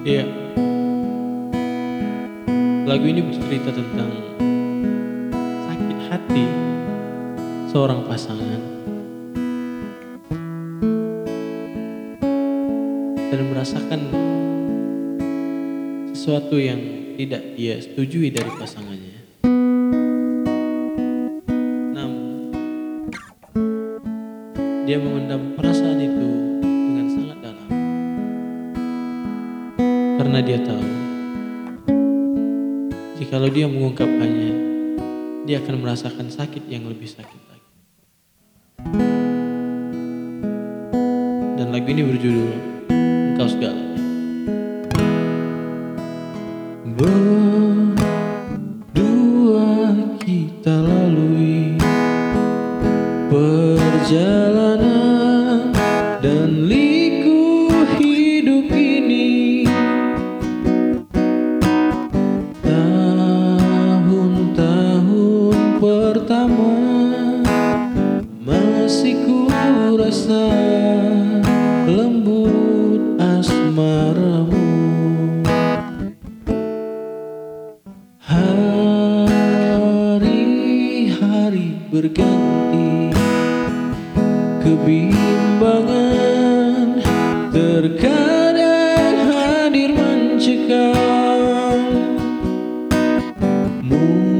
Iya. Lagu ini bercerita tentang sakit hati seorang pasangan dan merasakan sesuatu yang tidak dia setujui dari pasangannya. Dia memendam perasaan itu dengan sangat dalam karena dia tahu jikalau dia mengungkapkannya, dia akan merasakan sakit yang lebih sakit lagi. Dan lagu ini berjudul Engkau Segalanya. Berdua kita lalui perjalanan dan liku hidup ini. Tahun-tahun pertama masih ku rasa lembut asmaramu. Hari-hari berganti Kebimbangan. Terkadang hadir mencekam. Mungkin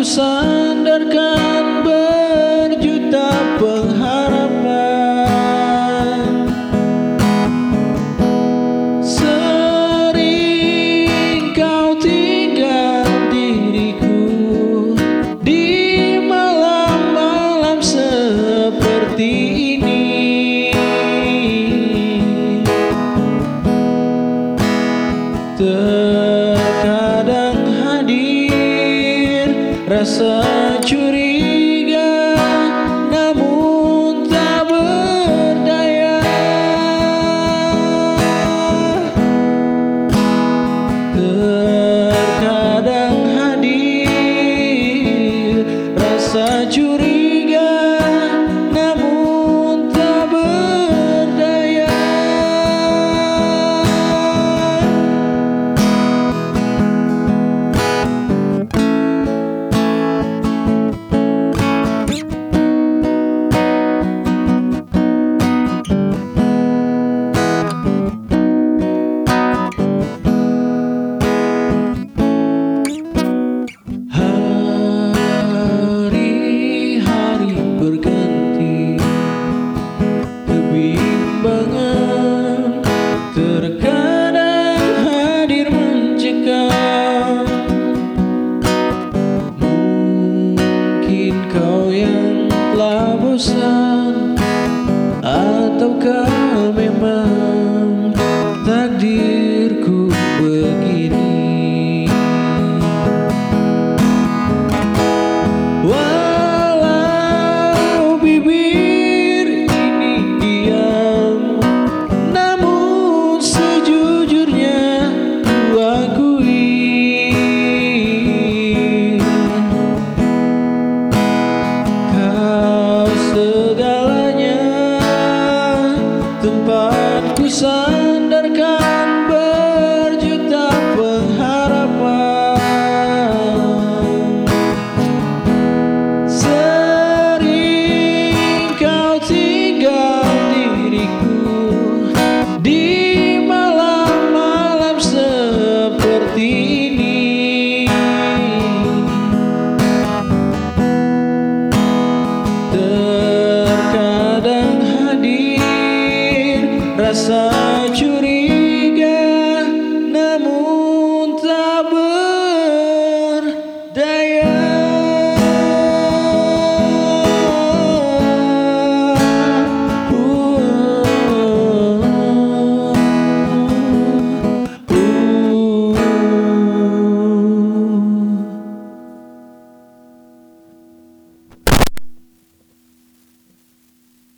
Tempatku sandarkan Terkadang hadir rasa curiga Ataukah tempatku sandarkan interessante.